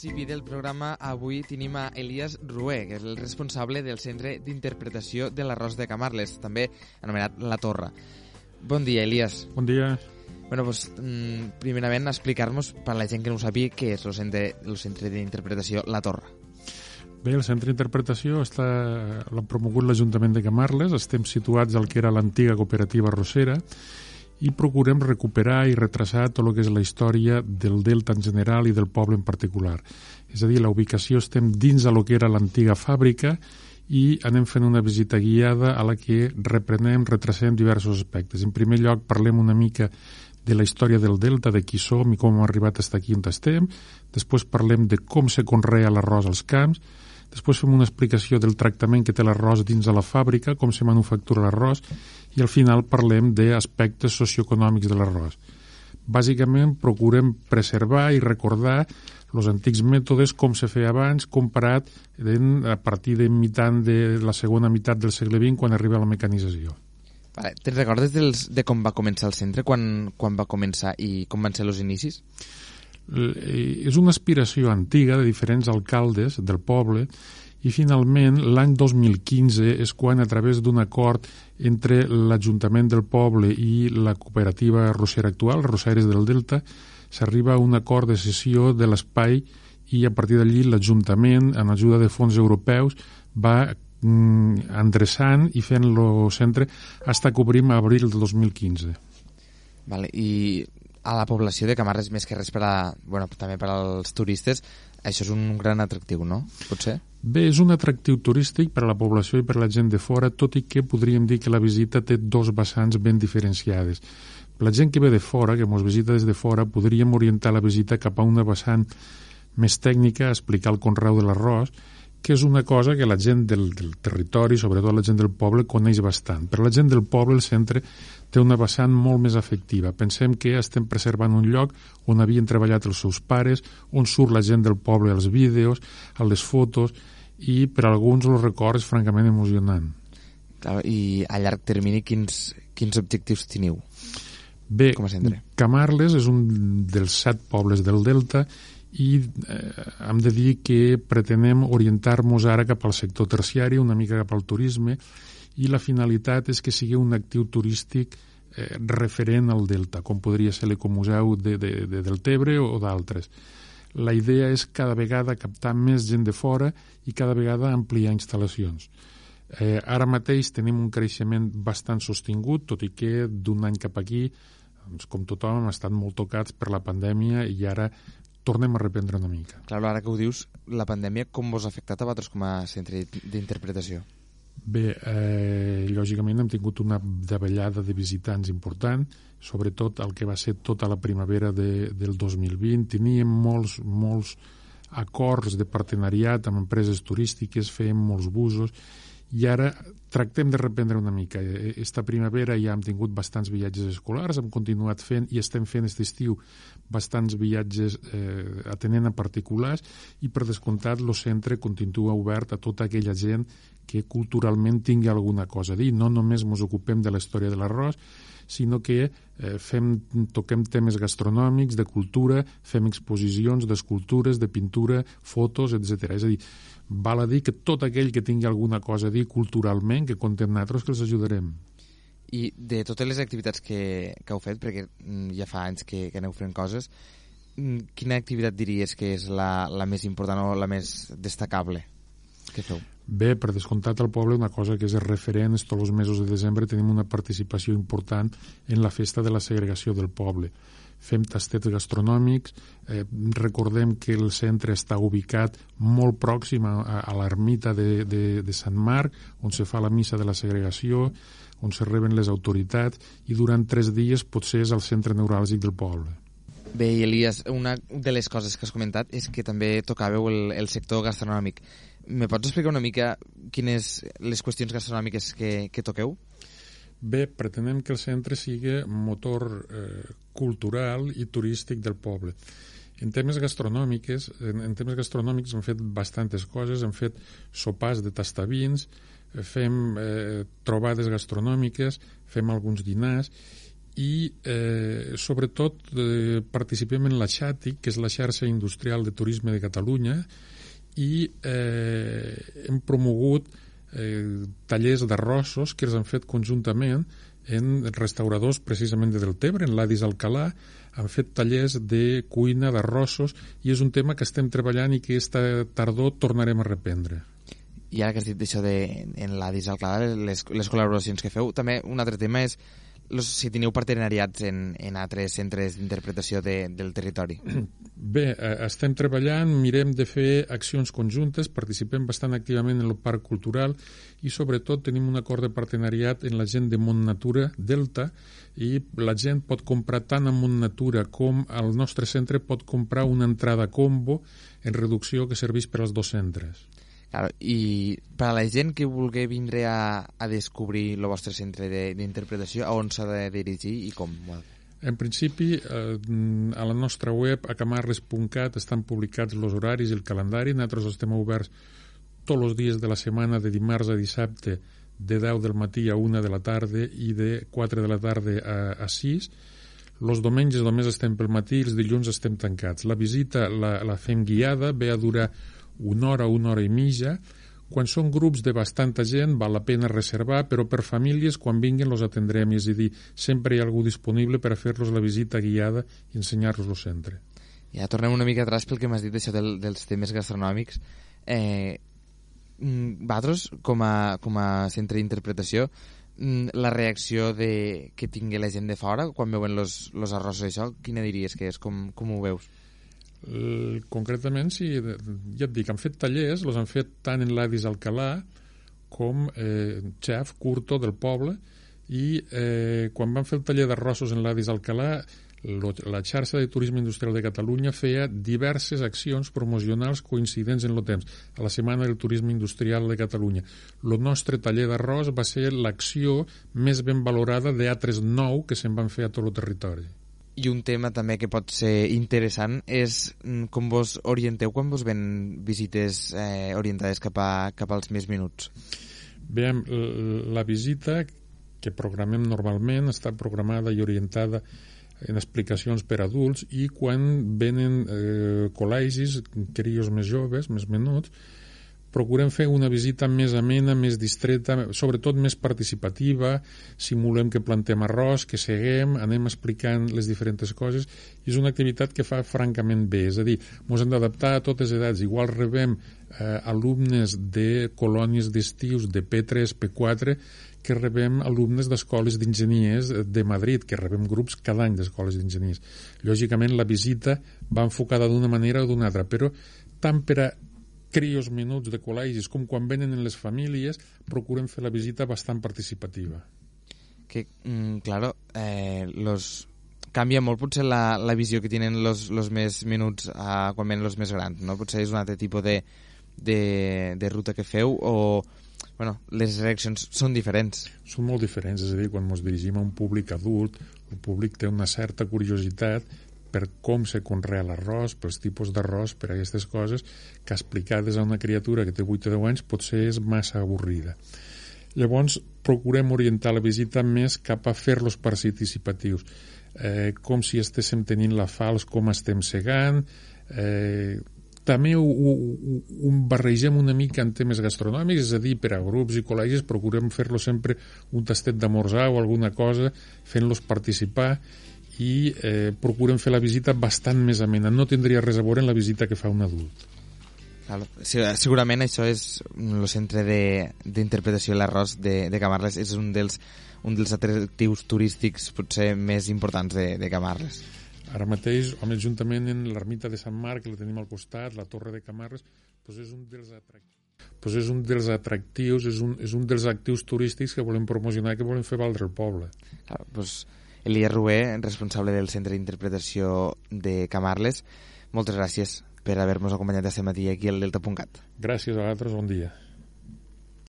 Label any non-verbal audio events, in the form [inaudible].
principi del programa, avui tenim a Elias Rué, que és el responsable del Centre d'Interpretació de l'Arròs de Camarles, també anomenat La Torre. Bon dia, Elias. Bon dia. Bueno, pues, mm, primerament, explicar-nos, per la gent que no ho sàpiga, què és el Centre, el centre d'Interpretació La Torre. Bé, el Centre d'Interpretació està l'ha promogut l'Ajuntament de Camarles, estem situats al que era l'antiga cooperativa Rosera, i procurem recuperar i retrasar tot el que és la història del Delta en general i del poble en particular. És a dir, la ubicació estem dins de lo que era l'antiga fàbrica i anem fent una visita guiada a la que reprenem, retrasem diversos aspectes. En primer lloc, parlem una mica de la història del Delta, de qui som i com hem arribat estar aquí on estem. Després parlem de com se conrea l'arròs als camps. Després fem una explicació del tractament que té l'arròs dins de la fàbrica, com se manufactura l'arròs i al final parlem d'aspectes socioeconòmics de l'arròs. Bàsicament procurem preservar i recordar els antics mètodes com se feia abans comparat en, a partir de mitant de la segona meitat del segle XX quan arriba la mecanització. Vale. Te'n recordes dels, de com va començar el centre, quan, quan va començar i com van ser els inicis? Eh, és una aspiració antiga de diferents alcaldes del poble i finalment l'any 2015 és quan a través d'un acord entre l'Ajuntament del poble i la cooperativa rossera actual, Roseres del Delta, s'arriba a un acord de cessió de l'espai i a partir d'allí l'Ajuntament, amb ajuda de fons europeus, va mm, endreçant i fent el centre fins que obrim a abril del 2015. Vale, I a la població de Camarles, més que res per a, bueno, també per als turistes, això és un gran atractiu, no? Potser? Bé, és un atractiu turístic per a la població i per a la gent de fora, tot i que podríem dir que la visita té dos vessants ben diferenciades. La gent que ve de fora, que ens visita des de fora, podríem orientar la visita cap a una vessant més tècnica, explicar el conreu de l'arròs, que és una cosa que la gent del, del territori, sobretot la gent del poble, coneix bastant. Per la gent del poble el centre té una vessant molt més afectiva. Pensem que estem preservant un lloc on havien treballat els seus pares, on surt la gent del poble als vídeos, a les fotos, i per a alguns el record és francament emocionant. Clar, I a llarg termini quins, quins objectius teniu? Bé, com a centre? Camarles és un dels set pobles del Delta i eh, hem de dir que pretenem orientar-nos ara cap al sector terciari, una mica cap al turisme, i la finalitat és que sigui un actiu turístic eh, referent al Delta, com podria ser l'Ecomuseu de, de, de, del Tebre o d'altres. La idea és cada vegada captar més gent de fora i cada vegada ampliar instal·lacions. Eh, ara mateix tenim un creixement bastant sostingut, tot i que d'un any cap aquí, doncs, com tothom, hem estat molt tocats per la pandèmia i ara tornem a reprendre una mica. Clar, ara que ho dius, la pandèmia com vos ha afectat a vosaltres com a centre d'interpretació? Bé, eh, lògicament hem tingut una davallada de visitants important, sobretot el que va ser tota la primavera de, del 2020. Teníem molts, molts acords de partenariat amb empreses turístiques, fèiem molts busos, i ara tractem de reprendre una mica. Esta primavera ja hem tingut bastants viatges escolars, hem continuat fent i estem fent aquest estiu bastants viatges eh, atenent a particulars i per descomptat el centre continua obert a tota aquella gent que culturalment tingui alguna cosa a dir. No només ens ocupem de la història de l'arròs, sinó que eh, fem, toquem temes gastronòmics, de cultura, fem exposicions d'escultures, de pintura, fotos, etc. És a dir, val a dir que tot aquell que tingui alguna cosa a dir culturalment, que contem nosaltres, que els ajudarem. I de totes les activitats que, que heu fet, perquè mm, ja fa anys que, que aneu fent coses, mm, quina activitat diries que és la, la més important o la més destacable que feu? Bé, per descomptat al poble una cosa que és referent és tots els mesos de desembre tenim una participació important en la festa de la segregació del poble fem tastets gastronòmics, eh, recordem que el centre està ubicat molt pròxim a, a l'ermita de, de, de Sant Marc, on se fa la missa de la segregació, on se reben les autoritats, i durant tres dies potser és el centre neuràlgic del poble. Bé, i Elias, una de les coses que has comentat és que també tocàveu el, el sector gastronòmic. Me pots explicar una mica quines les qüestions gastronòmiques que, que toqueu? Bé, pretenem que el centre sigui motor eh, cultural i turístic del poble. En temes gastronòmics, en, en temes gastronòmics hem fet bastantes coses, hem fet sopars de tastavins, eh, fem eh, trobades gastronòmiques, fem alguns dinars i eh, sobretot eh, participem en la XATI, que és la xarxa industrial de turisme de Catalunya, i eh, hem promogut eh, tallers d'arrossos que els han fet conjuntament en restauradors precisament de Deltebre, en l'Adis Alcalà, han fet tallers de cuina, d'arrossos, i és un tema que estem treballant i que aquesta tardor tornarem a reprendre. I ara que has dit això de, en l'Adis Alcalà, les, les col·laboracions que feu, també un altre tema és si teniu partenariats en, en altres centres d'interpretació de, del territori. [clears throat] Bé, eh, estem treballant, mirem de fer accions conjuntes, participem bastant activament en el Parc Cultural i sobretot tenim un acord de partenariat en la gent de Mont Natura Delta i la gent pot comprar tant a Mont Natura com al nostre centre pot comprar una entrada combo en reducció que serveix per als dos centres. Claro, I per a la gent que vulgui vindre a, a descobrir el vostre centre d'interpretació, on s'ha de dirigir i com? En principi, eh, a la nostra web, a camarles.cat, estan publicats els horaris i el calendari. Nosaltres estem oberts tots els dies de la setmana, de dimarts a dissabte, de 10 del matí a 1 de la tarda i de 4 de la tarda a, a 6. Els diumenges només estem pel matí i els dilluns estem tancats. La visita la, la fem guiada, ve a durar una hora, una hora i mitja. Quan són grups de bastanta gent val la pena reservar, però per famílies quan vinguin los atendrem, és a dir, sempre hi ha algú disponible per a fer-los la visita guiada i ensenyar-los el centre. Ja tornem una mica atrás pel que m'has dit això del, dels temes gastronòmics. Eh, mm, vosaltres, com a, com a centre d'interpretació, mm, la reacció de, que tingui la gent de fora quan veuen los, los arrossos i això, quina diries que és? Com, com ho veus? Eh, concretament, sí, ja et dic, han fet tallers, els han fet tant en l'Adis Alcalà com eh, xef Curto del poble i eh, quan van fer el taller d'arrossos en l'Adis Alcalà la xarxa de turisme industrial de Catalunya feia diverses accions promocionals coincidents en el temps, a la Setmana del Turisme Industrial de Catalunya. El nostre taller d'arròs va ser l'acció més ben valorada d'altres nou que se'n van fer a tot el territori. I un tema també que pot ser interessant és mm, com vos orienteu quan vos ven visites eh, orientades cap, a, cap als més minuts. Bé, la visita que programem normalment està programada i orientada en explicacions per adults i quan venen eh, col·legis, crios més joves, més menuts, procurem fer una visita més amena, més distreta, sobretot més participativa, simulem que plantem arròs, que seguem, anem explicant les diferents coses, i és una activitat que fa francament bé, és a dir, ens hem d'adaptar a totes edats, igual rebem eh, alumnes de colònies d'estius de P3, P4, que rebem alumnes d'escoles d'enginyers de Madrid, que rebem grups cada any d'escoles d'enginyers. Lògicament, la visita va enfocada d'una manera o d'una altra, però tant per a crios minuts de col·legis com quan venen en les famílies, procurem fer la visita bastant participativa. Que, mm, claro, eh, los canvia molt potser la, la visió que tenen los, los més minuts a, quan venen els més grans, no? Potser és un altre tipus de, de, de ruta que feu o bueno, les reaccions són diferents. Són molt diferents, és a dir, quan ens dirigim a un públic adult, el públic té una certa curiositat per com se conrea l'arròs, pels tipus d'arròs, per aquestes coses, que explicades a una criatura que té 8 o 10 anys potser és massa avorrida. Llavors, procurem orientar la visita més cap a fer-los participatius, eh, com si estéssim tenint la falç, com estem segant, eh, també ho, ho, ho barregem una mica en temes gastronòmics, és a dir, per a grups i col·legis procurem fer-lo sempre un tastet d'amorçar o alguna cosa, fent-los participar i eh, procurem fer la visita bastant més amena. No tindria res a veure en la visita que fa un adult. Claro. Segurament això és el centre d'interpretació de l'arròs de, de Camarles és un dels, un dels atractius turístics potser més importants de, de Camarles. Ara mateix, home, juntament en l'ermita de Sant Marc, que la tenim al costat, la torre de Camarles, doncs és un dels atractius pues és un dels atractius, és un, és un dels actius turístics que volem promocionar, que volem fer valdre el poble. Claro, pues, Elia Rué, responsable del Centre d'Interpretació de Camarles, moltes gràcies per haver-nos acompanyat aquest matí aquí al Delta.cat. Gràcies a vosaltres, bon dia.